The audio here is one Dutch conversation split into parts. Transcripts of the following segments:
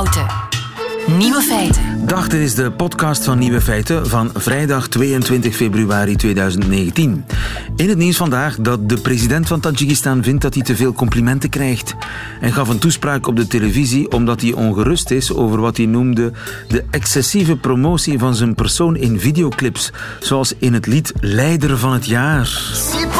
Houten. Nieuwe feiten. Dag, dit is de podcast van Nieuwe Feiten van vrijdag 22 februari 2019. In het nieuws vandaag dat de president van Tajikistan vindt dat hij te veel complimenten krijgt. En gaf een toespraak op de televisie omdat hij ongerust is over wat hij noemde de excessieve promotie van zijn persoon in videoclips, zoals in het lied Leider van het Jaar. De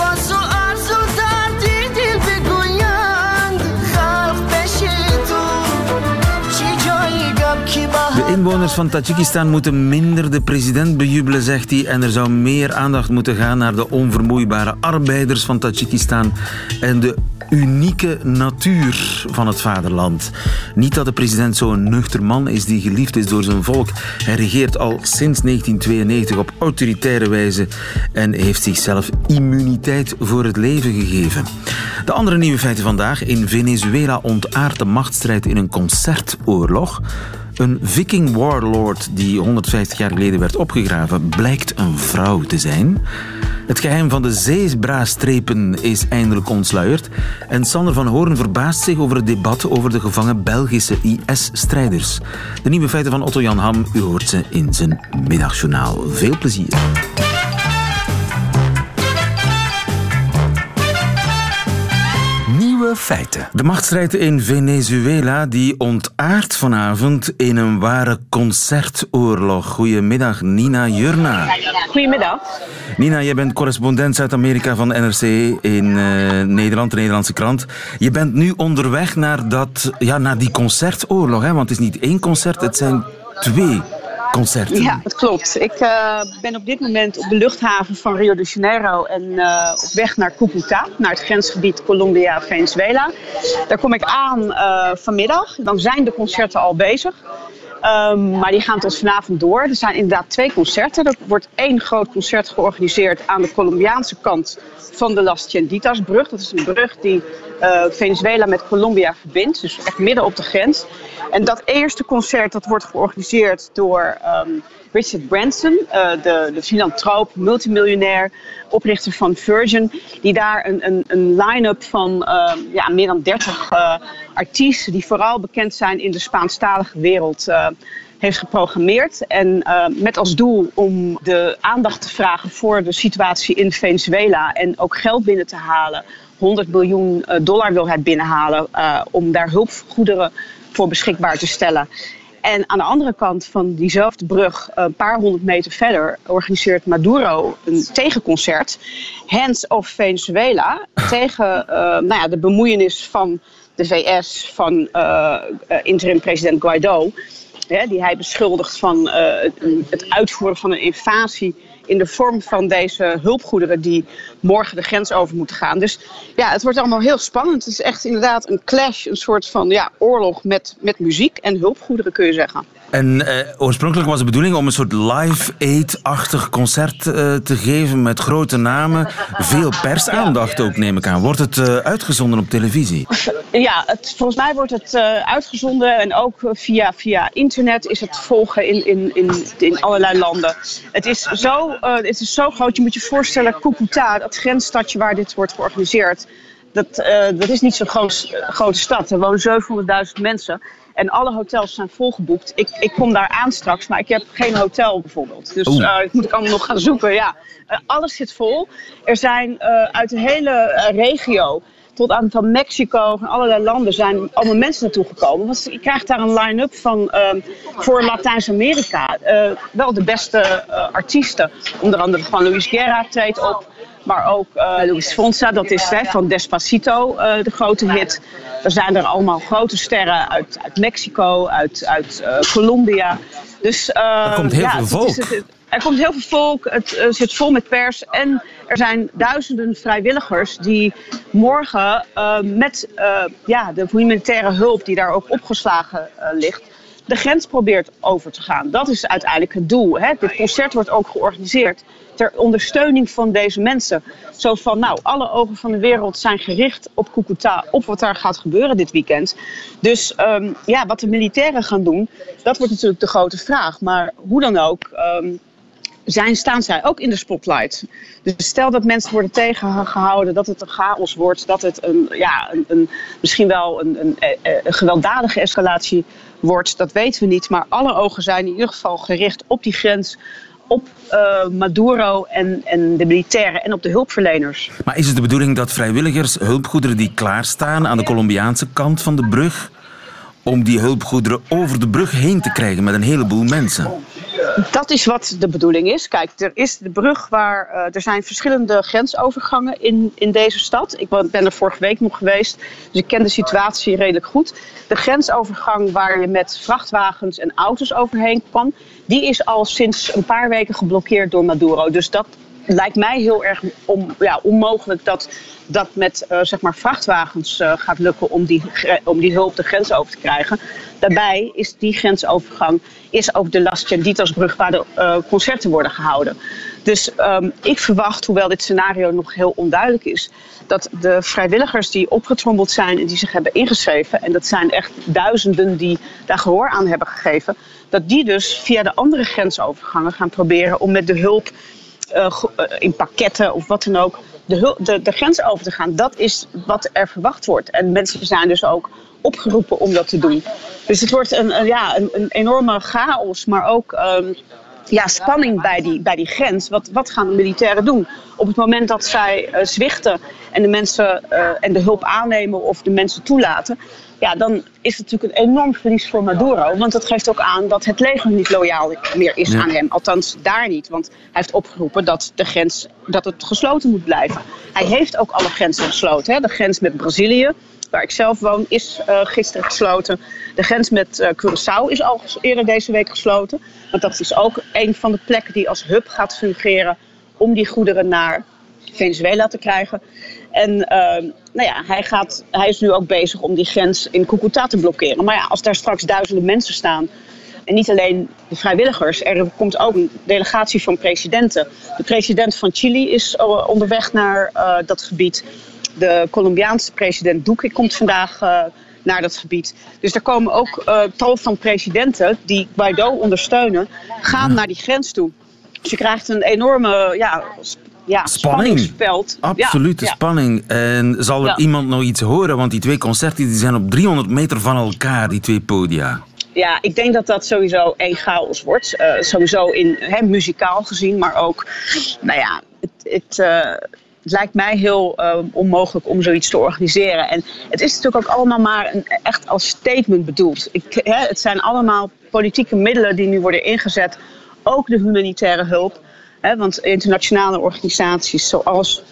inwoners van Tajikistan moeten minder de president bejubelen, zegt hij. En er zou meer aandacht moeten gaan naar de onvermoeibare arbeiders van Tajikistan en de unieke natuur van het vaderland. Niet dat de president zo'n nuchter man is die geliefd is door zijn volk. Hij regeert al sinds 1992 op autoritaire wijze en heeft zichzelf immuniteit voor het leven gegeven. De andere nieuwe feiten vandaag. In Venezuela ontaart de machtsstrijd in een concertoorlog. Een viking warlord die 150 jaar geleden werd opgegraven blijkt een vrouw te zijn. Het geheim van de zeebraastrepen is eindelijk ontsluierd. En Sander van Hoorn verbaast zich over het debat over de gevangen Belgische IS-strijders. De nieuwe feiten van Otto Jan Ham, u hoort ze in zijn middagjournaal. Veel plezier. Nieuwe feiten. De machtsstrijd in Venezuela die ontaart vanavond in een ware concertoorlog. Goedemiddag, Nina Jurna. Goedemiddag. Nina, jij bent correspondent Zuid-Amerika van de NRC in uh, Nederland, de Nederlandse krant. Je bent nu onderweg naar, dat, ja, naar die concertoorlog, hè? want het is niet één concert, het zijn twee concerten. Ja, dat klopt. Ik uh, ben op dit moment op de luchthaven van Rio de Janeiro en uh, op weg naar Cúcuta, naar het grensgebied Colombia-Venezuela. Daar kom ik aan uh, vanmiddag. Dan zijn de concerten al bezig. Um, maar die gaan tot vanavond door. Er zijn inderdaad twee concerten. Er wordt één groot concert georganiseerd aan de Colombiaanse kant van de Las Tienditas-brug. Dat is een brug die uh, Venezuela met Colombia verbindt. Dus echt midden op de grens. En dat eerste concert dat wordt georganiseerd door um, Richard Branson, uh, de, de filantroop, multimiljonair, oprichter van Virgin, die daar een, een, een line-up van uh, ja, meer dan 30 uh, artiesten, die vooral bekend zijn in de Spaanstalige wereld, heeft geprogrammeerd. En met als doel om de aandacht te vragen voor de situatie in Venezuela en ook geld binnen te halen. 100 miljoen dollar wil hij binnenhalen om daar hulpgoederen voor beschikbaar te stellen. En aan de andere kant van diezelfde brug, een paar honderd meter verder, organiseert Maduro een tegenconcert. Hands of Venezuela. Tegen uh, nou ja, de bemoeienis van de VS, van uh, interim-president Guaido. Hè, die hij beschuldigt van uh, het uitvoeren van een invasie in de vorm van deze hulpgoederen die morgen de grens over moeten gaan. Dus ja, het wordt allemaal heel spannend. Het is echt inderdaad een clash, een soort van ja, oorlog met, met muziek en hulpgoederen kun je zeggen. En uh, oorspronkelijk was de bedoeling om een soort live aid-achtig concert uh, te geven met grote namen. Veel persaandacht ook, neem ik aan. Wordt het uh, uitgezonden op televisie? Ja, het, volgens mij wordt het uitgezonden en ook via, via internet is het volgen in, in, in, in allerlei landen. Het is, zo, het is zo groot, je moet je voorstellen, Cucuta, dat grensstadje waar dit wordt georganiseerd. Dat, dat is niet zo'n groot, grote stad. Er wonen 700.000 mensen. En alle hotels zijn volgeboekt. Ik, ik kom daar aan straks, maar ik heb geen hotel bijvoorbeeld. Dus uh, ik moet ik allemaal nog gaan zoeken. Ja. Uh, alles zit vol. Er zijn uh, uit de hele regio tot aan van Mexico, van allerlei landen zijn allemaal mensen naartoe gekomen. Want je krijgt daar een line-up van voor Latijns-Amerika. wel de beste artiesten. Onder andere van Luis Guerra treedt op. Maar ook uh, Luis Fonsa, dat is hè, van Despacito uh, de grote hit. Er zijn er allemaal grote sterren uit, uit Mexico, uit, uit uh, Colombia. Dus, er komt heel ja, veel volk. Het is, het, er komt heel veel volk, het zit vol met pers. En er zijn duizenden vrijwilligers die morgen met ja, de humanitaire hulp die daar ook opgeslagen ligt de grens probeert over te gaan. Dat is uiteindelijk het doel. Hè? Dit concert wordt ook georganiseerd ter ondersteuning van deze mensen. Zo van, nou, alle ogen van de wereld zijn gericht op Cucuta, op wat daar gaat gebeuren dit weekend. Dus um, ja, wat de militairen gaan doen, dat wordt natuurlijk de grote vraag. Maar hoe dan ook, um, zijn, staan zij ook in de spotlight. Dus stel dat mensen worden tegengehouden, dat het een chaos wordt, dat het een, ja, een, een misschien wel een, een, een, gewelddadige escalatie wordt, dat weten we niet. Maar alle ogen zijn in ieder geval gericht op die grens, op uh, Maduro en, en de militairen en op de hulpverleners. Maar is het de bedoeling dat vrijwilligers hulpgoederen die klaarstaan aan de Colombiaanse kant van de brug, om die hulpgoederen over de brug heen te krijgen met een heleboel mensen? Dat is wat de bedoeling is. Kijk, er is de brug waar uh, er zijn verschillende grensovergangen in, in deze stad. Ik ben er vorige week nog geweest, dus ik ken de situatie redelijk goed. De grensovergang waar je met vrachtwagens en auto's overheen kan, die is al sinds een paar weken geblokkeerd door Maduro. Dus dat lijkt mij heel erg om, ja, onmogelijk dat dat met uh, zeg maar vrachtwagens uh, gaat lukken om die, om die hulp de grens over te krijgen. Daarbij is die grensovergang is ook de Las Chanditasbrug waar de uh, concerten worden gehouden. Dus um, ik verwacht, hoewel dit scenario nog heel onduidelijk is, dat de vrijwilligers die opgetrommeld zijn en die zich hebben ingeschreven, en dat zijn echt duizenden die daar gehoor aan hebben gegeven, dat die dus via de andere grensovergangen gaan proberen om met de hulp in pakketten of wat dan ook de, de, de grens over te gaan. Dat is wat er verwacht wordt. En mensen zijn dus ook opgeroepen om dat te doen. Dus het wordt een, ja, een, enorme chaos, maar ook um, ja, spanning bij die, bij die grens. Wat, wat gaan de militairen doen? Op het moment dat zij uh, zwichten en de mensen en de hulp aannemen of de mensen toelaten, ja, dan is het natuurlijk een enorm verlies voor Maduro. Want dat geeft ook aan dat het leger niet loyaal meer is aan hem. Althans, daar niet. Want hij heeft opgeroepen dat de grens dat het gesloten moet blijven. Hij heeft ook alle grenzen gesloten. Hè. De grens met Brazilië, waar ik zelf woon, is uh, gisteren gesloten. De grens met uh, Curaçao is al eerder deze week gesloten. Want dat is ook een van de plekken die als hub gaat fungeren om die goederen naar Venezuela te krijgen. En uh, nou ja, hij, gaat, hij is nu ook bezig om die grens in Cucuta te blokkeren. Maar ja, als daar straks duizenden mensen staan. En niet alleen de vrijwilligers, er komt ook een delegatie van presidenten. De president van Chili is onderweg naar uh, dat gebied. De Colombiaanse president Duque komt vandaag uh, naar dat gebied. Dus er komen ook uh, tal van presidenten die Guaido ondersteunen, gaan naar die grens toe. Dus je krijgt een enorme ja, ja, spanning. Absolute ja, spanning. En zal er iemand nog iets horen? Want die twee concerten die zijn op 300 meter van elkaar, die twee podia. Ja, ik denk dat dat sowieso één chaos wordt. Eh, sowieso in hè, muzikaal gezien, maar ook, nou ja, het, het, eh, lijkt mij heel eh, onmogelijk om zoiets te organiseren. En het is natuurlijk ook allemaal maar een, echt als statement bedoeld. Ik, hè, het zijn allemaal politieke middelen die nu worden ingezet, ook de humanitaire hulp. Hè, want internationale organisaties zoals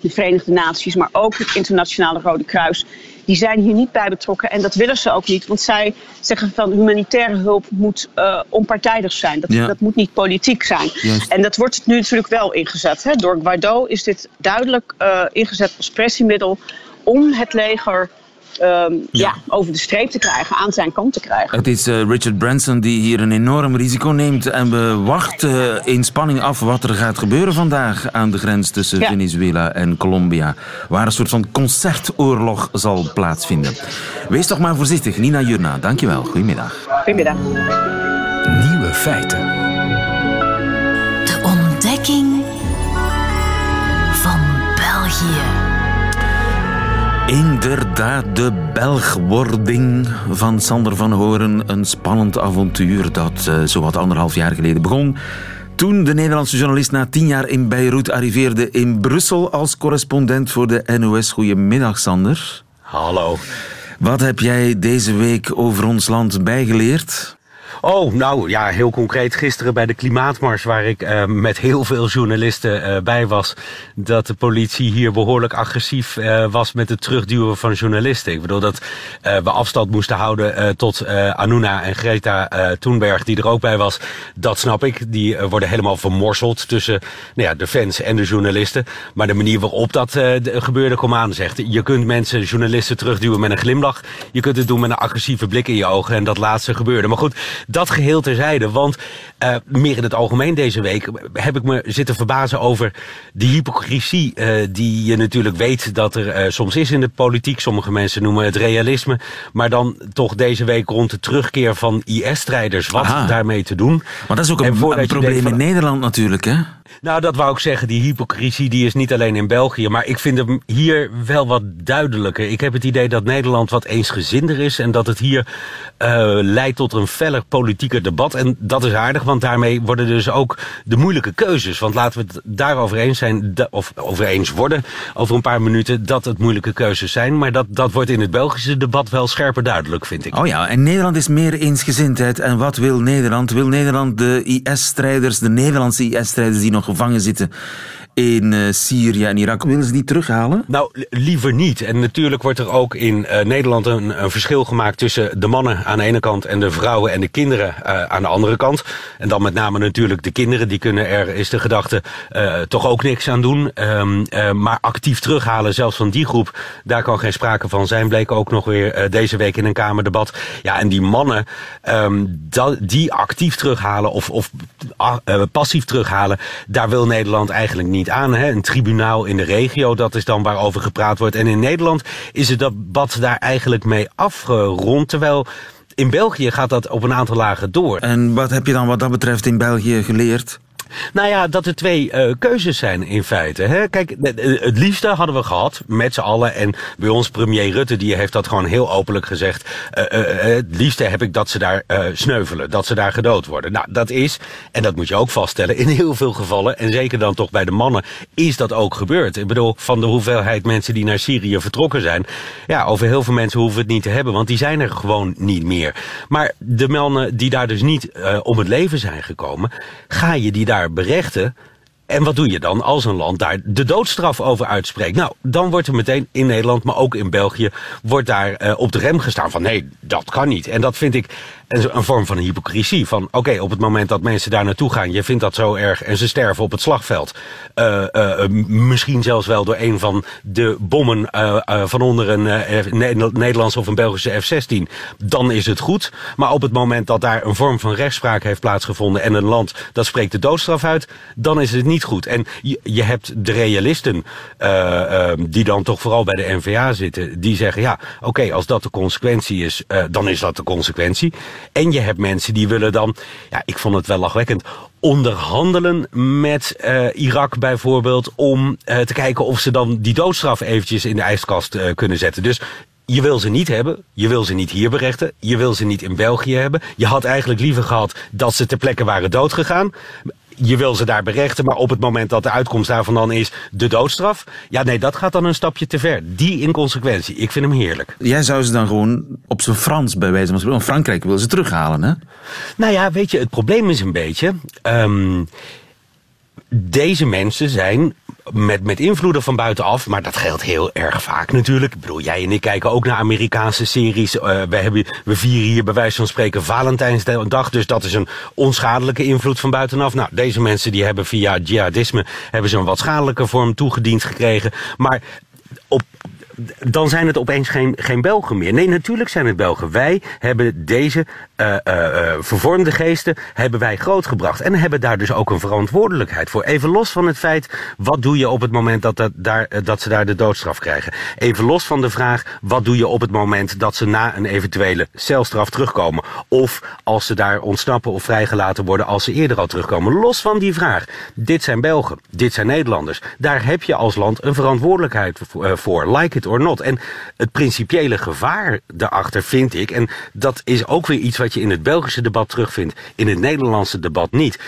de Verenigde Naties, maar ook het Internationale Rode Kruis, die zijn hier niet bij betrokken. En dat willen ze ook niet, want zij zeggen van humanitaire hulp moet uh, onpartijdig zijn. Dat, Ja. dat moet niet politiek zijn. Juist. En dat wordt nu natuurlijk wel ingezet. Hè. Door Guaido is dit duidelijk uh, ingezet als pressiemiddel om het leger um, ja. over de streep te krijgen, aan zijn kant te krijgen. Het is uh, Richard Branson die hier een enorm risico neemt. En we wachten in spanning af wat er gaat gebeuren vandaag aan de grens tussen Ja. Venezuela en Colombia. Waar een soort van concertoorlog zal plaatsvinden. Wees toch maar voorzichtig. Nina Jurna, dankjewel. Goedemiddag. Goedemiddag. Nieuwe feiten. Inderdaad, de Belgwording van Sander van Horen. Een spannend avontuur dat uh, zowat anderhalf jaar geleden begon. Toen de Nederlandse journalist na tien jaar in Beirut arriveerde in Brussel als correspondent voor de NOS. Goedemiddag, Sander. Hallo. Wat heb jij deze week over ons land bijgeleerd? Oh, nou ja, heel concreet. Gisteren bij de Klimaatmars, waar ik uh, met heel veel journalisten uh, bij was, dat de politie hier behoorlijk agressief uh, was met het terugduwen van journalisten. Ik bedoel dat we afstand moesten houden tot Anuna en Greta Thunberg, die er ook bij was. Dat snap ik. Die worden helemaal vermorseld tussen nou ja, de fans en de journalisten. Maar de manier waarop dat gebeurde, kom aan zegt. Je kunt mensen, journalisten terugduwen met een glimlach. Je kunt het doen met een agressieve blik in je ogen. En dat laatste gebeurde. Maar goed, dat geheel terzijde. Want uh, meer in het algemeen deze week heb ik me zitten verbazen over de hypocrisie uh, die je natuurlijk weet dat er uh, soms is in de politiek. Sommige mensen noemen het realisme. Maar dan toch deze week rond de terugkeer van IS-strijders. Wat Aha. daarmee te doen. Maar dat is ook een, een probleem in Nederland natuurlijk, hè? Nou, dat wou ik zeggen. Die hypocrisie die is niet alleen in België. Maar ik vind hem hier wel wat duidelijker. Ik heb het idee dat Nederland wat eensgezinder is. En dat het hier uh, leidt tot een feller politieker debat. En dat is aardig, want daarmee worden dus ook de moeilijke keuzes. Want laten we het daarover eens zijn, of over eens worden over een paar minuten, dat het moeilijke keuzes zijn. Maar dat, dat wordt in het Belgische debat wel scherper duidelijk, vind ik. Oh ja, en Nederland is meer eensgezindheid. En wat wil Nederland? Wil Nederland de IS-strijders, de Nederlandse IS-strijders die nog gevangen zitten in uh, Syrië en Irak. Willen ze die terughalen? Nou, liever niet. En natuurlijk wordt er ook in uh, Nederland een, een, verschil gemaakt tussen de mannen aan de ene kant en de vrouwen en de kinderen uh, aan de andere kant. En dan met name natuurlijk de kinderen, die kunnen er, is de gedachte, toch ook niks aan doen. Um, maar actief terughalen, zelfs van die groep, daar kan geen sprake van zijn. Bleek ook nog weer deze week in een Kamerdebat. Ja, en die mannen, um, die actief terughalen of, of passief terughalen, daar wil Nederland eigenlijk niet aan. Hè? Een tribunaal in de regio, dat is dan waarover gepraat wordt. En in Nederland is het debat daar eigenlijk mee afgerond. Terwijl in België gaat dat op een aantal lagen door. En wat heb je dan wat dat betreft in België geleerd? Nou ja, dat er twee uh, keuzes zijn in feite. Hè? Kijk, het liefste hadden we gehad met z'n allen. En bij ons premier Rutte, die heeft dat gewoon heel openlijk gezegd. Uh, het liefste heb ik dat ze daar sneuvelen, dat ze daar gedood worden. Nou, dat is, en dat moet je ook vaststellen, in heel veel gevallen, en zeker dan toch bij de mannen, is dat ook gebeurd. Ik bedoel, van de hoeveelheid mensen die naar Syrië vertrokken zijn. Ja, over heel veel mensen hoeven we het niet te hebben, want die zijn er gewoon niet meer. Maar de mannen die daar dus niet om het leven zijn gekomen, ga je die daar berechten. En wat doe je dan als een land daar de doodstraf over uitspreekt? Nou, dan wordt er meteen in Nederland, maar ook in België, wordt daar uh, op de rem gestaan van nee, dat kan niet. En dat vind ik een, een vorm van een hypocrisie. Van oké, op het moment dat mensen daar naartoe gaan, je vindt dat zo erg en ze sterven op het slagveld. Uh, uh, misschien zelfs wel door een van de bommen van onder een Nederlandse of een Belgische F-16. Dan is het goed. Maar op het moment dat daar een vorm van rechtspraak heeft plaatsgevonden en een land dat spreekt de doodstraf uit, dan is het niet goed. En je, hebt de realisten, die dan toch vooral bij de NVA zitten, die zeggen ja, oké, als dat de consequentie is, dan is dat de consequentie. En je hebt mensen die willen dan, ja, ik vond het wel lachwekkend, onderhandelen met uh, Irak bijvoorbeeld om uh, te kijken of ze dan die doodstraf eventjes in de ijskast uh, kunnen zetten. Dus je wil ze niet hebben, je wil ze niet hier berechten, je wil ze niet in België hebben. Je had eigenlijk liever gehad dat ze ter plekke waren doodgegaan je wil ze daar berechten, maar op het moment dat de uitkomst daarvan dan is de doodstraf. Ja, nee, dat gaat dan een stapje te ver. Die inconsequentie, ik vind hem heerlijk. Jij zou ze dan gewoon op zijn Frans bij wijze van spreken. Frankrijk wil ze terughalen, hè? Nou ja, weet je, het probleem is een beetje. Um, deze mensen zijn met, met invloeden van buitenaf, maar dat geldt heel erg vaak natuurlijk. Ik bedoel, jij en ik kijken ook naar Amerikaanse series. Uh, we, hebben, we vieren hier bij wijze van spreken Valentijnsdag, dus dat is een onschadelijke invloed van buitenaf. Nou, deze mensen die hebben via jihadisme hebben ze een wat schadelijke vorm toegediend gekregen. Maar op dan zijn het opeens geen, geen Belgen meer. Nee, natuurlijk zijn het Belgen. Wij hebben deze uh, uh, vervormde geesten hebben wij grootgebracht. En hebben daar dus ook een verantwoordelijkheid voor. Even los van het feit, wat doe je op het moment dat, dat, daar, dat ze daar de doodstraf krijgen? Even los van de vraag, wat doe je op het moment dat ze na een eventuele celstraf terugkomen? Of als ze daar ontsnappen of vrijgelaten worden als ze eerder al terugkomen? Los van die vraag. Dit zijn Belgen, dit zijn Nederlanders. Daar heb je als land een verantwoordelijkheid voor. Like it or not. En het principiële gevaar daarachter vind ik, en dat is ook weer iets wat je in het Belgische debat terugvindt, in het Nederlandse debat niet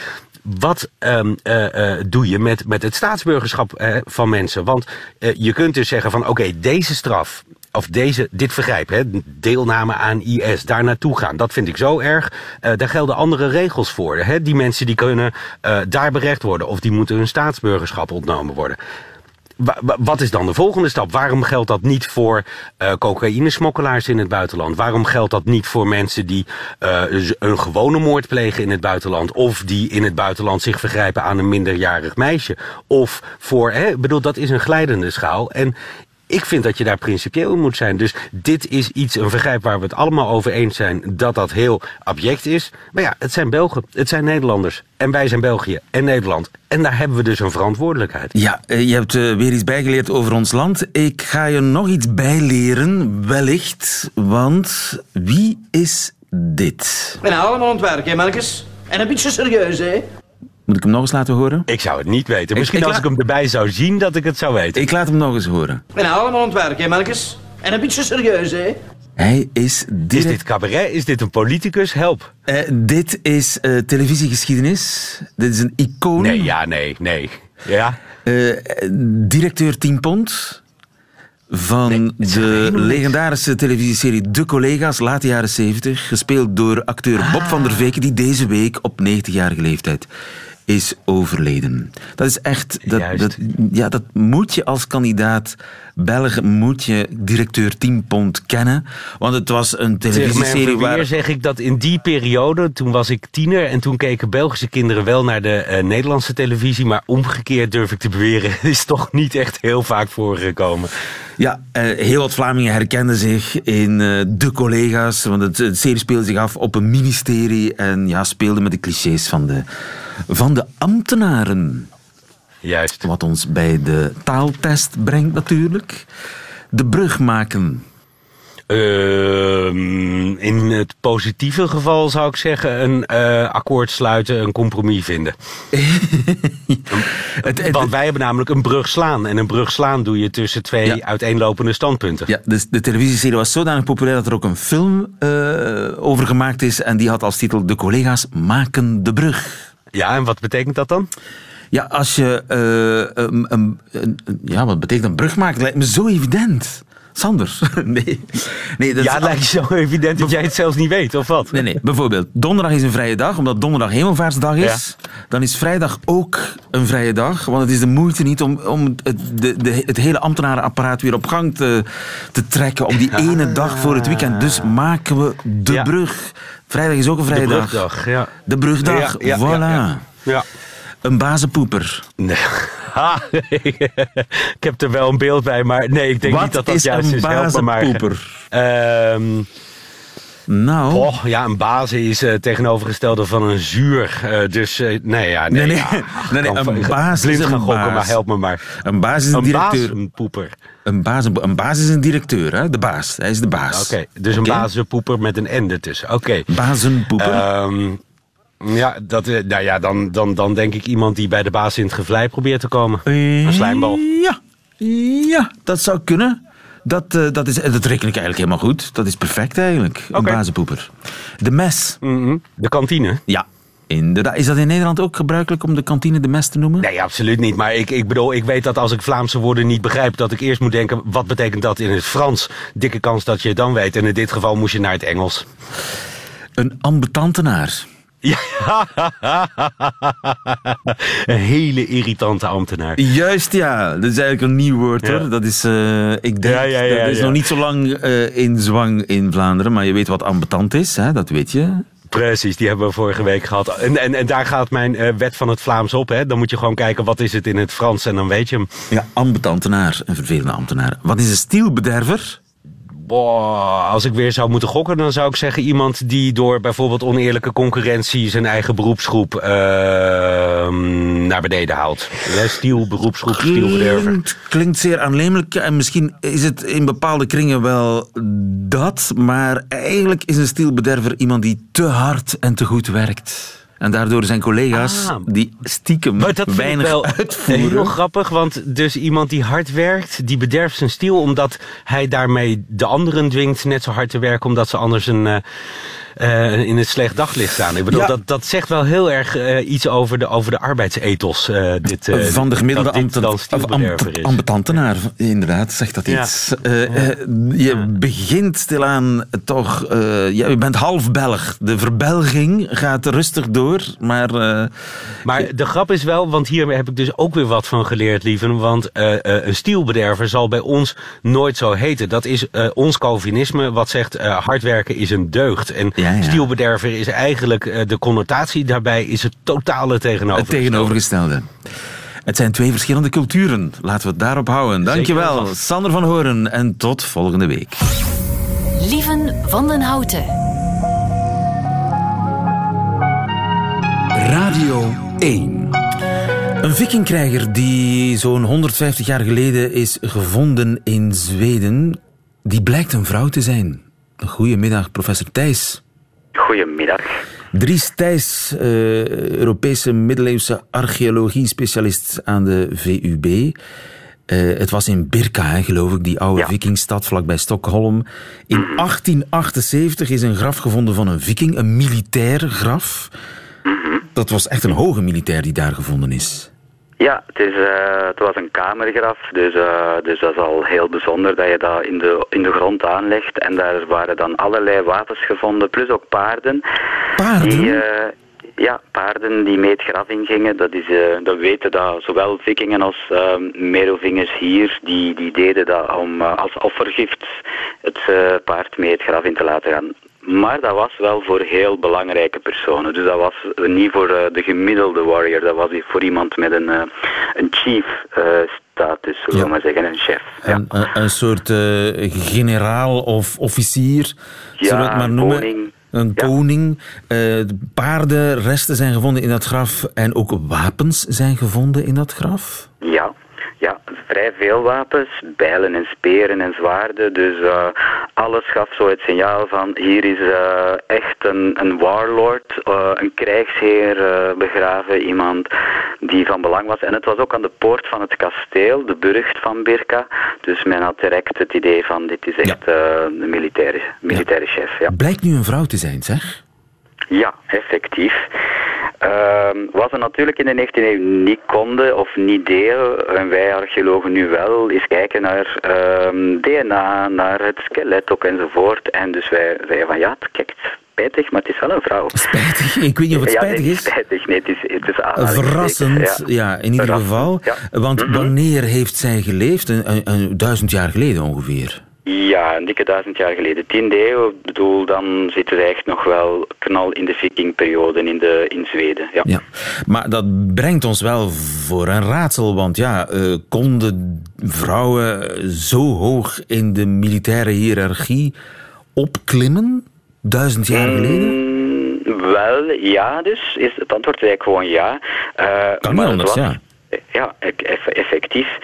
wat um, uh, uh, doe je met, met het staatsburgerschap uh, van mensen? Want je kunt dus zeggen van oké, deze straf, of deze, dit vergrijp, hè, deelname aan IS, daar naartoe gaan, dat vind ik zo erg. daar gelden andere regels voor. Hè? Die mensen die kunnen daar berecht worden of die moeten hun staatsburgerschap ontnomen worden wat is dan de volgende stap? Waarom geldt dat niet voor uh, cocaïnesmokkelaars in het buitenland? Waarom geldt dat niet voor mensen die uh, een gewone moord plegen in het buitenland? Of die in het buitenland zich vergrijpen aan een minderjarig meisje? Of voor, hè, bedoel, dat is een glijdende schaal. En Ik vind dat je daar principieel in moet zijn. Dus dit is iets, een vergrijp waar we het allemaal over eens zijn dat dat heel abject is. Maar ja, het zijn Belgen, het zijn Nederlanders. En wij zijn België en Nederland. En daar hebben we dus een verantwoordelijkheid. Ja, eh, je hebt eh, weer iets bijgeleerd over ons land. Ik ga je nog iets bijleren, wellicht. Want wie is dit? We zijn allemaal aan het werk, hè, Marcus? En een beetje serieus, hè? Moet ik hem nog eens laten horen? Ik zou het niet weten. Misschien ik als ik hem erbij zou zien dat ik het zou weten. Ik laat hem nog eens horen. We zijn allemaal aan het werk, hè, Marcus? En een beetje serieus, hè? Hij is Is direct... dit cabaret? Is dit een politicus? Help. Eh, dit is eh, televisiegeschiedenis. Dit is een icoon. Nee, ja, nee, nee. Ja? Eh, directeur 10 pond van de legendarische televisieserie De Collega's, late jaren 70, gespeeld door acteur Bob van der Veken, die deze week op 90-jarige leeftijd is overleden. Dat is echt... Dat, dat, ja, dat moet je als kandidaat Belg, moet je directeur 10 pond kennen. Want het was een televisieserie verweer waar... zeg ik dat in die periode, toen was ik tiener... en toen keken Belgische kinderen wel naar de eh, Nederlandse televisie... maar omgekeerd durf ik te beweren, is toch niet echt heel vaak voorgekomen. Ja, eh, heel wat Vlamingen herkenden zich in eh, de collega's. Want het, het serie speelde zich af op een ministerie. En ja, speelde met de clichés van de, van de ambtenaren. Juist. Wat ons bij de taaltest brengt natuurlijk. De brug maken. Ehm, in het positieve geval zou ik zeggen... een eh, akkoord sluiten, een compromis vinden. Want wij hebben namelijk een brug slaan. En een brug slaan doe je tussen twee Ja. uiteenlopende standpunten. ja, dus de televisieserie was zodanig populair dat er ook een film eh, over gemaakt is. En die had als titel De collega's maken de brug. Ja, en wat betekent dat dan? Ja, als je... eh, een, een- een- ja, wat betekent een brug maken? Lijkt me zo evident. Sander. nee. nee dat Ja, het lijkt zo evident dat jij het zelfs niet weet, of wat? Nee, nee. Bijvoorbeeld, donderdag is een vrije dag, omdat donderdag hemelvaartsdag is. Dan is vrijdag ook een vrije dag. Want het is de moeite niet om, om het, de, de, het hele ambtenarenapparaat weer op gang te, te trekken. Op die ene dag voor het weekend. Dus maken we de Ja. brug. Vrijdag is ook een vrije De dag. brugdag, ja. De brugdag, Ja, ja, voilà. ja, ja. Ja. Een bazenpoeper. Nee. Ha, ik heb er wel een beeld bij, maar nee, ik denk Wat niet dat dat is juist een is. Maar. bazenpoeper? Ehm, Nou... oh, ja, een bazen is eh, tegenovergestelde van een zuur. Eh, dus eh, nee, ja, nee. Nee, nee. ja, Nee, nee, kan een baas is een gaan gokken, maar help me maar. Een baas is een, Een baas, directeur. een poeper. Een baas, een baas is een directeur, hè? De baas. Hij is de baas. Oké, dus een bazenpoeper met een N ertussen. Oké. Bazenpoeper. Ehm, ja, dat, eh, nou ja dan, dan, dan denk ik iemand die bij de baas in het gevlei probeert te komen. Een slijmbal. Ja, ja dat zou kunnen. Dat, eh, dat, is, dat reken ik eigenlijk helemaal goed. Dat is perfect eigenlijk. Een Oké. bazenpoeper. De mes. Mhm. De kantine? Ja, inderdaad. Is dat in Nederland ook gebruikelijk om de kantine de mes te noemen? Nee, absoluut niet. Maar ik, ik bedoel, ik weet dat als ik Vlaamse woorden niet begrijp, dat ik eerst moet denken, wat betekent dat in het Frans? Dikke kans dat je het dan weet. En in dit geval moest je naar het Engels. Een ambetantenaar. Ja. een hele irritante ambtenaar. Juist ja, dat is eigenlijk een nieuw woord Ja. hoor. Dat is, eh, ik denk, Ja, ja, ja, dat is nog niet zo lang eh, in zwang in Vlaanderen, maar je weet wat ambetant is, hè? dat weet je. Precies, die hebben we vorige week gehad. En, en, en daar gaat mijn eh, wet van het Vlaams op. Hè. Dan moet je gewoon kijken, wat is het in het Frans? En dan weet je hem. Ja, ambetantenaar, een vervelende ambtenaar. Wat is een stielbederver? Boah, als ik weer zou moeten gokken, dan zou ik zeggen iemand die door bijvoorbeeld oneerlijke concurrentie zijn eigen beroepsgroep ehm, naar beneden haalt. Stiel, beroepsgroep, stielbederver. Klinkt, klinkt zeer aannemelijk en misschien is het in bepaalde kringen wel dat, maar eigenlijk is een stielbederver iemand die te hard en te goed werkt. En daardoor zijn collega's Ah. die stiekem Maar dat vind ik weinig wel uitvoeren. heel grappig, want dus iemand die hard werkt, die bederft zijn stiel omdat hij daarmee de anderen dwingt net zo hard te werken, omdat ze anders een, eh, eh, in het slecht daglicht staan. Ik bedoel, Ja. dat, dat zegt wel heel erg eh, iets over de, over de arbeidsethos. eh, dit, van de gemiddelde dat dit ambten- dan of stielbederver ambt- is. ambetantenaar, inderdaad, zegt dat iets. Je begint stilaan toch... ja, je bent half Belg. De verbelging gaat rustig door, maar... Maar de grap is wel, want hier heb ik dus ook weer wat van geleerd, lieven. Want een stielbederver zal bij ons nooit zo heten. Dat is ons Calvinisme wat zegt hard werken is een deugd. En Ja, ja. stielbederver is eigenlijk, eh, de connotatie daarbij is het totale Het tegenover. tegenovergestelde. Het zijn twee verschillende culturen. Laten we het daarop houden. Dankjewel, Zeker. Sander van Horen. En tot volgende week. Lieven van den Houten. Radio 1. Een vikingkrijger die zo'n 150 jaar geleden is gevonden in Zweden, die blijkt een vrouw te zijn. Goedemiddag, professor Thijs. Goedemiddag. Dries Thijs, eh, Europese middeleeuwse archeologie-specialist aan de VUB. Eh, het was in Birka, hè, geloof ik, die oude Ja. vikingstad vlakbij Stockholm. In 1878 is een graf gevonden van een viking, een militair graf. Dat was echt een hoge militair die daar gevonden is. Ja, het, is, eh, het was een kamergraf, dus, eh, dus dat is al heel bijzonder dat je dat in de, in de grond aanlegt. En daar waren dan allerlei wapens gevonden, plus ook paarden. Paarden? Die, eh, ja, paarden die mee het graf ingingen. Dat, is, eh, dat weten dat zowel vikingen als uh, merovingers hier, die, die deden dat om als offergift het paard mee het graf in te laten gaan. Maar dat was wel voor heel belangrijke personen. Dus dat was niet voor eh, de gemiddelde warrior. Dat was voor iemand met een, eh, een chief eh, status, zullen Ja. we maar zeggen, een chef. Ja. Een, een, een soort generaal of officier, zullen we het maar een noemen. koning. Een Ja. koning. Eh, paardenresten zijn gevonden in dat graf en ook wapens zijn gevonden in dat graf. Ja, ja, vrij veel wapens, bijlen en speren en zwaarden. Dus eh, alles gaf zo het signaal van hier is eh, echt een, een warlord, eh, een krijgsheer begraven, iemand die van belang was. En het was ook aan de poort van het kasteel, de burcht van Birka. Dus men had direct het idee van dit is echt een militaire, militaire chef. Ja. Blijkt nu een vrouw te zijn, zeg. Ja, effectief. Ehm, wat we natuurlijk in de 19e eeuw niet konden of niet deden, en wij archeologen nu wel, is kijken naar ehm, DNA, naar het skelet ook enzovoort. En dus wij zeiden van ja, het kijkt spijtig, maar het is wel een vrouw. Spijtig. Ik weet niet of het ja, spijtig nee, is. spijtig. Nee, het is, het is Verrassend, ja. in ieder Verrassend, geval. ja. Want Mhm. wanneer heeft zij geleefd? Een, een, een duizend jaar geleden ongeveer. Ja, een dikke duizend jaar geleden. Tiende eeuw, ik bedoel, dan zitten we echt nog wel knal in de vikingperiode in, de, in Zweden. Ja. Ja. Maar dat brengt ons wel voor een raadsel. Want ja, eh, konden vrouwen zo hoog in de militaire hiërarchie opklimmen? Duizend jaar geleden? Mm, wel, ja, dus is het antwoord is eigenlijk gewoon ja. Eh, Kan maar anders, was- ja. Ja, eff- effectief.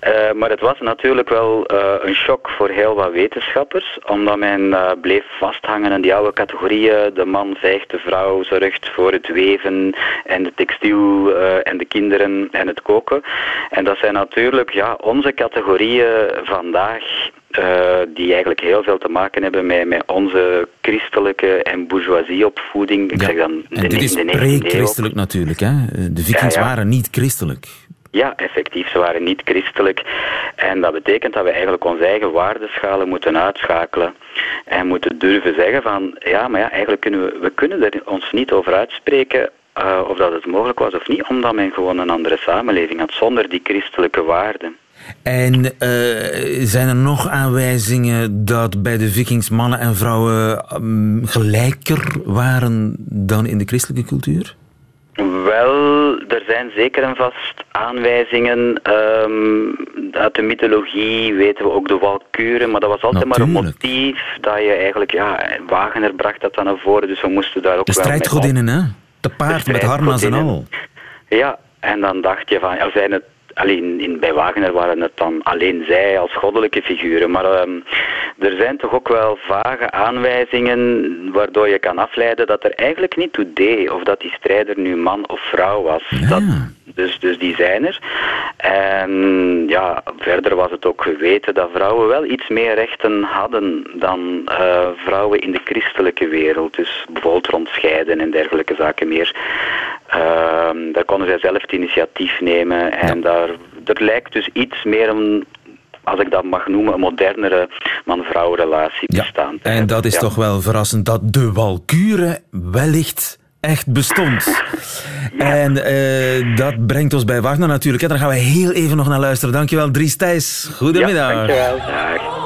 Eh, maar het was natuurlijk wel eh, een shock voor heel wat wetenschappers, omdat men eh, bleef vasthangen aan die oude categorieën. De man veegt, de vrouw zorgt voor het weven en de textiel en de kinderen en het koken. En dat zijn natuurlijk ja, onze categorieën vandaag eh, die eigenlijk heel veel te maken hebben met, met onze christelijke en bourgeoisieopvoeding. Ik Ja. zeg dan En de, dit is de 19e eeuw. pre-christelijk natuurlijk. Hè? De vikings Ja, ja. waren niet christelijk. Ja, effectief, ze waren niet christelijk. En dat betekent dat we eigenlijk onze eigen waardeschalen moeten uitschakelen. En moeten durven zeggen van, ja, maar ja, eigenlijk kunnen we, we kunnen er ons niet over uitspreken eh, of dat het mogelijk was of niet, omdat men gewoon een andere samenleving had zonder die christelijke waarden. En eh, zijn er nog aanwijzingen dat bij de vikings mannen en vrouwen mm, gelijker waren dan in de christelijke cultuur? Wel, er zijn zeker en vast aanwijzingen. ehm, uit de mythologie weten we ook de walkuren, maar dat was altijd maar een motief dat je eigenlijk, ja, Wagener bracht dat dan naar voren, dus we moesten daar ook De wel om. strijdgodinnen, hè? Te paard met harnas en al. Ja, en dan dacht je van, ja, zijn het, alleen in, bij Wagner waren het dan alleen zij als goddelijke figuren, maar ehm, er zijn toch ook wel vage aanwijzingen waardoor je kan afleiden dat er eigenlijk niet toe deed of dat die strijder nu man of vrouw was. Dat, dus, dus die zijn er. En ja, verder was het ook geweten dat vrouwen wel iets meer rechten hadden dan eh, vrouwen in de christelijke wereld. Dus bijvoorbeeld rond scheiden en dergelijke zaken meer. Ehm, daar konden zij zelf het initiatief nemen. En daar, er lijkt dus iets meer een, als ik dat mag noemen, een modernere man-vrouw relatie bestaan. te En hebben. dat is Ja. toch wel verrassend dat de Walkure wellicht echt bestond. En eh, dat brengt ons bij Wagner natuurlijk. Daar gaan we heel even nog naar luisteren. Dankjewel, Dries Thijs. Goedemiddag. Ja, dankjewel. Dag.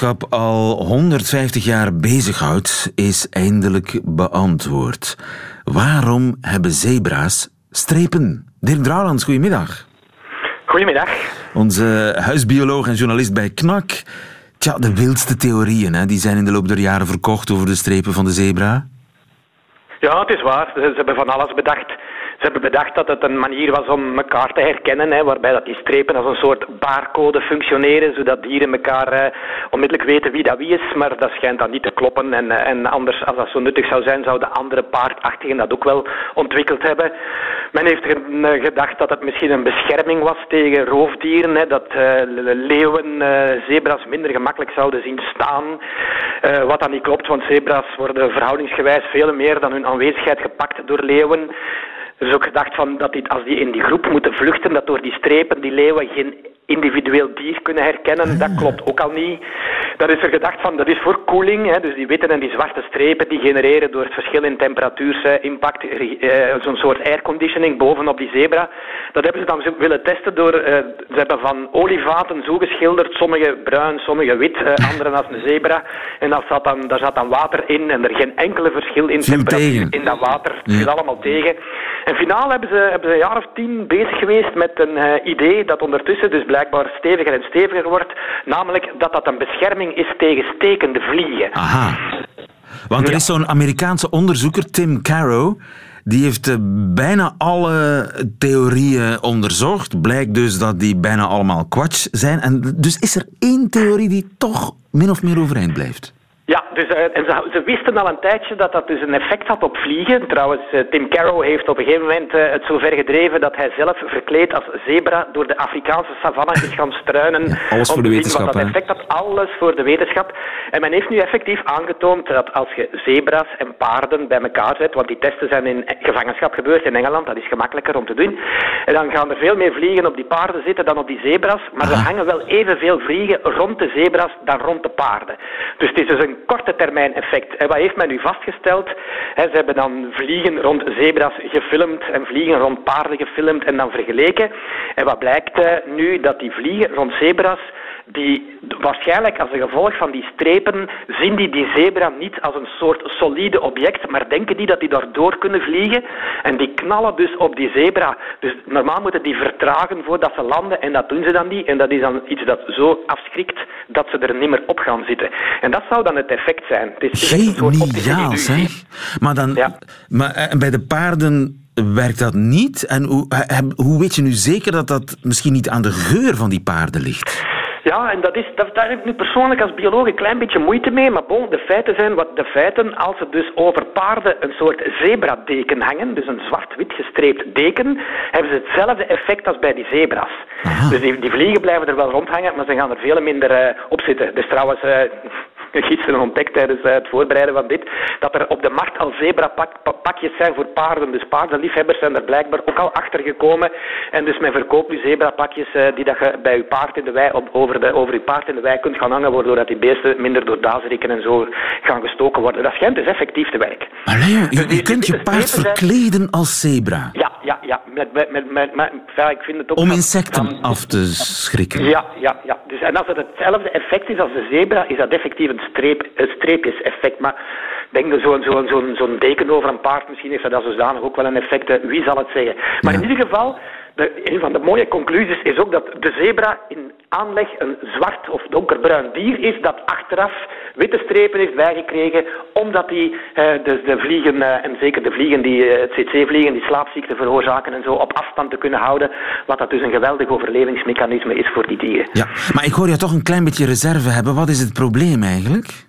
Wetenschap al 150 jaar bezighoudt, is eindelijk beantwoord. Waarom hebben zebra's strepen? Dirk Drouwlands, goedemiddag. Goedemiddag. Onze huisbioloog en journalist bij KNAK. Tja, de wildste theorieën hè, die zijn in de loop der jaren verkocht over de strepen van de zebra. Ja, het is waar. Ze hebben van alles bedacht. Hebben bedacht dat het een manier was om elkaar te herkennen, hè, waarbij dat die strepen als een soort barcode functioneren, zodat dieren elkaar eh, onmiddellijk weten wie dat wie is, maar dat schijnt dan niet te kloppen. En, eh, en anders, als dat zo nuttig zou zijn, zouden andere paardachtigen dat ook wel ontwikkeld hebben. Men heeft ge- gedacht dat het misschien een bescherming was tegen roofdieren, hè, dat eh, leeuwen eh, zebra's minder gemakkelijk zouden zien staan. Eh, wat dan niet klopt, want zebra's worden verhoudingsgewijs veel meer dan hun aanwezigheid gepakt door leeuwen. Er is ook gedacht van dat die, als die in die groep moeten vluchten, dat door die strepen die leeuwen geen individueel dier kunnen herkennen. Dat klopt ook al niet. Dan is er gedacht van dat is voor koeling. Hè, dus die witte en die zwarte strepen die genereren door het verschil in temperatuurimpact eh, zo'n soort airconditioning bovenop die zebra. Dat hebben ze dan willen testen door, eh, ze hebben van olievaten zo geschilderd, sommige bruin, sommige wit, eh, andere als een zebra. En dat zat dan, daar zat dan water in en er geen enkele verschil in temperatuur in dat water. Het Ja. viel allemaal tegen. En finaal hebben ze, hebben ze een jaar of tien bezig geweest met een eh, idee dat ondertussen dus blijkbaar steviger en steviger wordt. Namelijk dat dat een bescherming is tegen stekende vliegen. Aha. Want er is zo'n Amerikaanse onderzoeker, Tim Caro, die heeft eh, bijna alle theorieën onderzocht. Blijkt dus dat die bijna allemaal kwats zijn. En dus is er één theorie die toch min of meer overeind blijft. Ja, dus, eh, en ze, ze wisten al een tijdje dat dat dus een effect had op vliegen. Trouwens, eh, Tim Carroll heeft op een gegeven moment eh, het zo ver gedreven dat hij zelf verkleed als zebra door de Afrikaanse savanne is gaan struinen. alles voor om de te zien wetenschap, Wat dat effect had, alles voor de wetenschap. En men heeft nu effectief aangetoond dat als je zebra's en paarden bij elkaar zet, want die testen zijn in gevangenschap gebeurd in Engeland, dat is gemakkelijker om te doen. En dan gaan er veel meer vliegen op die paarden zitten dan op die zebra's, maar er hangen wel evenveel vliegen rond de zebra's dan rond de paarden. Dus het is dus een termijn effect. En wat heeft men nu vastgesteld? Ze hebben dan vliegen rond zebra's gefilmd en vliegen rond paarden gefilmd en dan vergeleken. En wat blijkt eh, nu? Dat die vliegen rond zebra's die waarschijnlijk als een gevolg van die strepen zien die die zebra niet als een soort solide object, maar denken die dat die daardoor kunnen vliegen en die knallen dus op die zebra. Dus normaal moeten die vertragen voordat ze landen en dat doen ze dan niet en dat is dan iets dat zo afschrikt dat ze er niet meer op gaan zitten. En dat zou dan het effect zijn. Het is echt een soort Geniaal, zeg. Maar, dan, Ja. maar eh, bij de paarden werkt dat niet. En hoe, eh, hoe weet je nu zeker dat dat misschien niet aan de geur van die paarden ligt? Ja, en dat is, dat, daar heb ik nu persoonlijk als bioloog een klein beetje moeite mee. Maar bon, de feiten zijn wat de feiten. Als er dus over paarden een soort zebradeken hangen, dus een zwart-wit gestreept deken, hebben ze hetzelfde effect als bij die zebra's. Dus die, die vliegen blijven er wel rondhangen, maar ze gaan er veel minder eh, op zitten. Dus trouwens, eh, gisteren ontdekt tijdens eh, het voorbereiden van dit, dat er op de markt al zebrapakjes zijn voor paarden. Dus paardenliefhebbers zijn er blijkbaar ook al achter gekomen. En dus men verkoopt nu zebrapakjes eh, die dat je bij je paard in de wei, op, over, de, over je paard in de wei kunt gaan hangen, waardoor dat die beesten minder door dazerikken en zo gaan gestoken worden. Dat schijnt dus effectief te werken. Allee, joh, je, Dus je kunt je paard verkleden als zebra. Ja, ja, ja. Met, met, met, ik vind het ook Om insecten af te schrikken. Ja, ja, ja. Dus, en als het hetzelfde effect is als de zebra, is dat effectief een, streep, een streepjeseffect. Maar ik denk dat zo'n zo'n zo'n deken over een paard, misschien heeft dat zodanig ook wel een effect. Wie zal het zeggen? Maar in ieder geval, een van de mooie conclusies is ook dat de zebra in aanleg een zwart of donkerbruin dier is dat achteraf witte strepen heeft bijgekregen, omdat die eh, de vliegen, eh, en zeker de vliegen die eh, het CC-vliegen, die slaapziekte veroorzaken en zo, op afstand te kunnen houden, wat dat dus een geweldig overlevingsmechanisme is voor die dieren. Ja, maar ik hoor je toch een klein beetje reserve hebben. Wat is het probleem eigenlijk?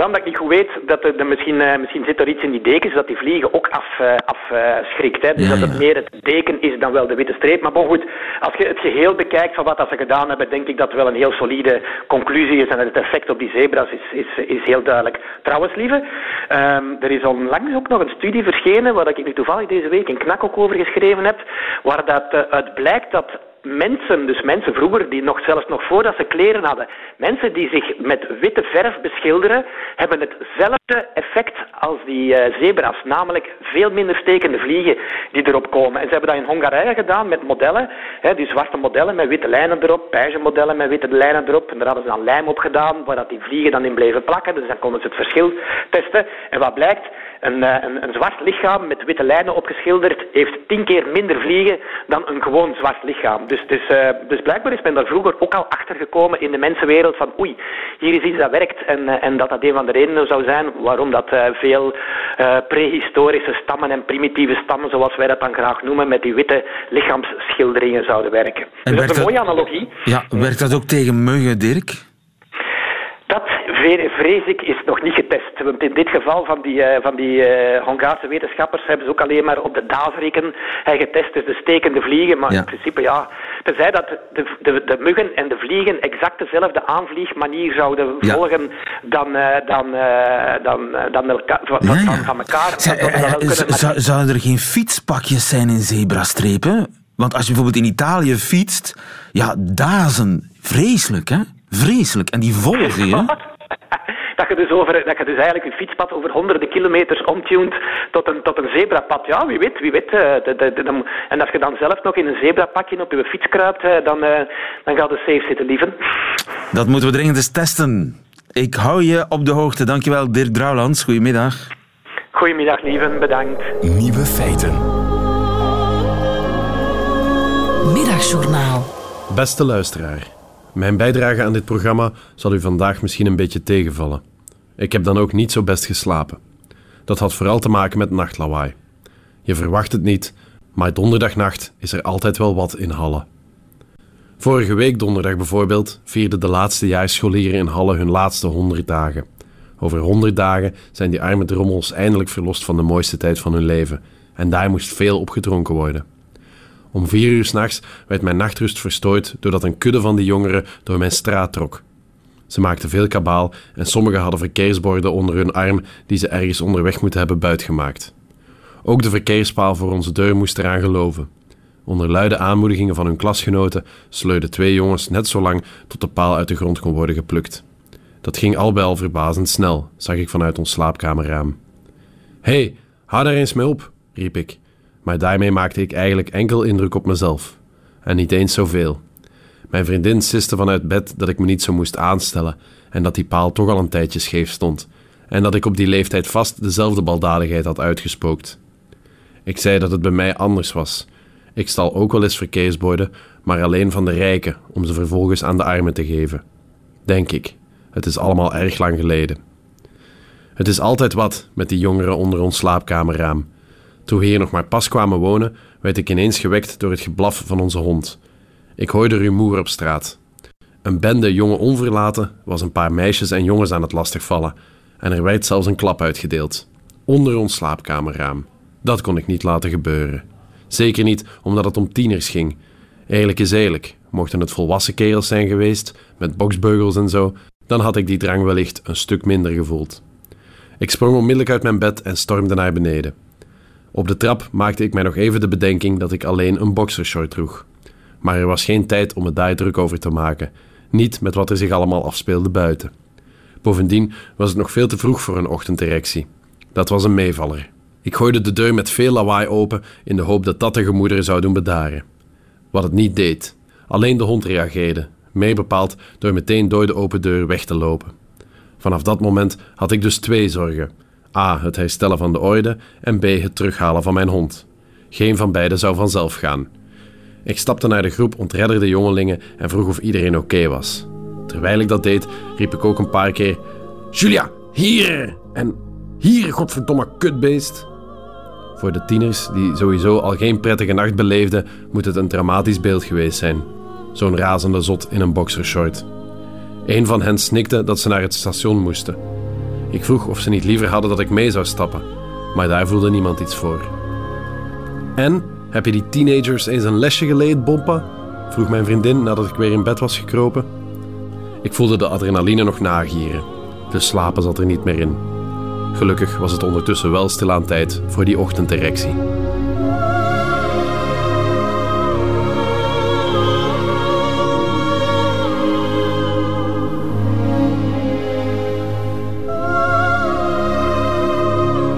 Ja, omdat ik niet goed weet, dat er, misschien, eh, misschien zit er iets in die dekens dat die vliegen ook afschrikt. Af, eh, schrikt, hè. Dus Ja, dat het ja. meer het deken is dan wel de witte streep. Maar bon, goed, als je het geheel bekijkt van wat dat ze gedaan hebben, denk ik dat het wel een heel solide conclusie is. En het effect op die zebra's is, is, is heel duidelijk. Trouwens, lieve, ehm, er is onlangs ook nog een studie verschenen, waar ik nu toevallig deze week in Knak ook over geschreven heb, waar dat, eh, uit blijkt dat mensen, dus mensen vroeger, die nog zelfs nog voordat ze kleren hadden, mensen die zich met witte verf beschilderen, hebben hetzelfde effect als die uh, zebra's. Namelijk veel minder stekende vliegen die erop komen. En ze hebben dat in Hongarije gedaan met modellen, hè, die zwarte modellen met witte lijnen erop, beige modellen met witte lijnen erop. En daar hadden ze dan lijm op gedaan, waar die vliegen dan in bleven plakken. Dus dan konden ze het verschil testen. En wat blijkt? Een, uh, een, een zwart lichaam met witte lijnen opgeschilderd heeft tien keer minder vliegen dan een gewoon zwart lichaam. Dus, dus, uh, dus blijkbaar is men daar vroeger ook al achter gekomen in de mensenwereld van oei, hier is iets dat werkt en, uh, en dat dat een van de redenen zou zijn waarom dat uh, veel prehistorische stammen en primitieve stammen, zoals wij dat dan graag noemen, met die witte lichaamsschilderingen zouden werken. En dus dat is een dat, mooie analogie. Ja, werkt dat ook tegen muggen, Dirk? Dat vrees ik is nog niet getest. Want in dit geval van die, uh, van die uh, Hongaarse wetenschappers hebben ze ook alleen maar op de daasrikken getest, dus de stekende vliegen. Maar Ja. in principe ja, tenzij dat de, de, de muggen en de vliegen exact dezelfde aanvliegmanier zouden Ja. volgen dan, eh, dan, eh, dan, eh, dan elka- van, Ja, elkaar. Eh, zou- Zouden er geen fietspakjes zijn in zebrastrepen? Want als je bijvoorbeeld in Italië fietst, ja, dazen. Vreselijk, hè? Vreselijk. En die volgen je. Dat je, dus over, dat je dus eigenlijk je fietspad over honderden kilometers omtunt tot een, tot een zebrapad. Ja, wie weet, wie weet. eh, de- de- en als je dan zelf nog in een zebrapakje op je fiets kruipt, eh, dan, eh, dan gaat de safe zitten, lieven. Dat moeten we dringend eens testen. Ik hou je op de hoogte. Dankjewel, Dirk Drouwlands. Goedemiddag. Goedemiddag, lieven. Bedankt. Nieuwe feiten. Middagjournaal. Beste luisteraar, mijn bijdrage aan dit programma zal u vandaag misschien een beetje tegenvallen. Ik heb dan ook niet zo best geslapen. Dat had vooral te maken met nachtlawaai. Je verwacht het niet, maar donderdagnacht is er altijd wel wat in Halle. Vorige week donderdag bijvoorbeeld vierden de laatste jaarscholieren in Halle hun laatste 100 dagen. Over 100 dagen zijn die arme drommels eindelijk verlost van de mooiste tijd van hun leven. En daar moest veel op gedronken worden. Om vier uur s'nachts werd mijn nachtrust verstoord doordat een kudde van die jongeren door mijn straat trok. Ze maakten veel kabaal en sommigen hadden verkeersborden onder hun arm die ze ergens onderweg moeten hebben buitgemaakt. Ook de verkeerspaal voor onze deur moest eraan geloven. Onder luide aanmoedigingen van hun klasgenoten sleurden twee jongens net zo lang tot de paal uit de grond kon worden geplukt. Dat ging al bij al verbazend snel, zag ik vanuit ons slaapkamerraam. Hé, hey, hou daar eens mee op, riep ik. Maar daarmee maakte ik eigenlijk enkel indruk op mezelf. En niet eens zoveel. Mijn vriendin siste vanuit bed dat ik me niet zo moest aanstellen en dat die paal toch al een tijdje scheef stond. En dat ik op die leeftijd vast dezelfde baldadigheid had uitgespookt. Ik zei dat het bij mij anders was. Ik stal ook wel eens verkeersborden, maar alleen van de rijken om ze vervolgens aan de armen te geven. Denk ik. Het is allemaal erg lang geleden. Het is altijd wat met die jongeren onder ons slaapkamerraam. Toen we hier nog maar pas kwamen wonen, werd ik ineens gewekt door het geblaf van onze hond. Ik hoorde rumoer op straat. Een bende jonge onverlaten was een paar meisjes en jongens aan het lastigvallen en er werd zelfs een klap uitgedeeld. Onder ons slaapkamerraam. Dat kon ik niet laten gebeuren. Zeker niet omdat het om tieners ging. Eerlijk is eerlijk, mochten het volwassen kerels zijn geweest, met boksbeugels en zo, dan had ik die drang wellicht een stuk minder gevoeld. Ik sprong onmiddellijk uit mijn bed en stormde naar beneden. Op de trap maakte ik mij nog even de bedenking dat ik alleen een boxershort droeg. Maar er was geen tijd om het daar druk over te maken, niet met wat er zich allemaal afspeelde buiten. Bovendien was het nog veel te vroeg voor een ochtenderectie. Dat was een meevaller. Ik gooide de deur met veel lawaai open in de hoop dat dat de gemoederen zou doen bedaren. Wat het niet deed. Alleen de hond reageerde, mee bepaald door meteen door de open deur weg te lopen. Vanaf dat moment had ik dus twee zorgen. A. Het herstellen van de orde en B. Het terughalen van mijn hond. Geen van beide zou vanzelf gaan. Ik stapte naar de groep ontredderde jongelingen en vroeg of iedereen oké was. Terwijl ik dat deed, riep ik ook een paar keer: Julia, hier! En hier, godverdomme kutbeest! Voor de tieners, die sowieso al geen prettige nacht beleefden, moet het een dramatisch beeld geweest zijn. Zo'n razende zot in een boxershort. Een van hen snikte dat ze naar het station moesten. Ik vroeg of ze niet liever hadden dat ik mee zou stappen, maar daar voelde niemand iets voor. En, heb je die teenagers eens een lesje geleerd, Bompa? vroeg mijn vriendin nadat ik weer in bed was gekropen. Ik voelde de adrenaline nog nagieren. De slapen zat er niet meer in. Gelukkig was het ondertussen wel stilaan tijd voor die ochtenderectie.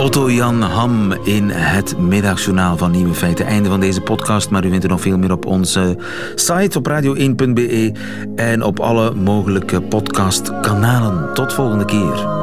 Otto Jan Ham in het middagjournaal van Nieuwe Feiten. Einde van deze podcast, maar u vindt er nog veel meer op onze site op radio1.be en op alle mogelijke podcastkanalen. Tot volgende keer.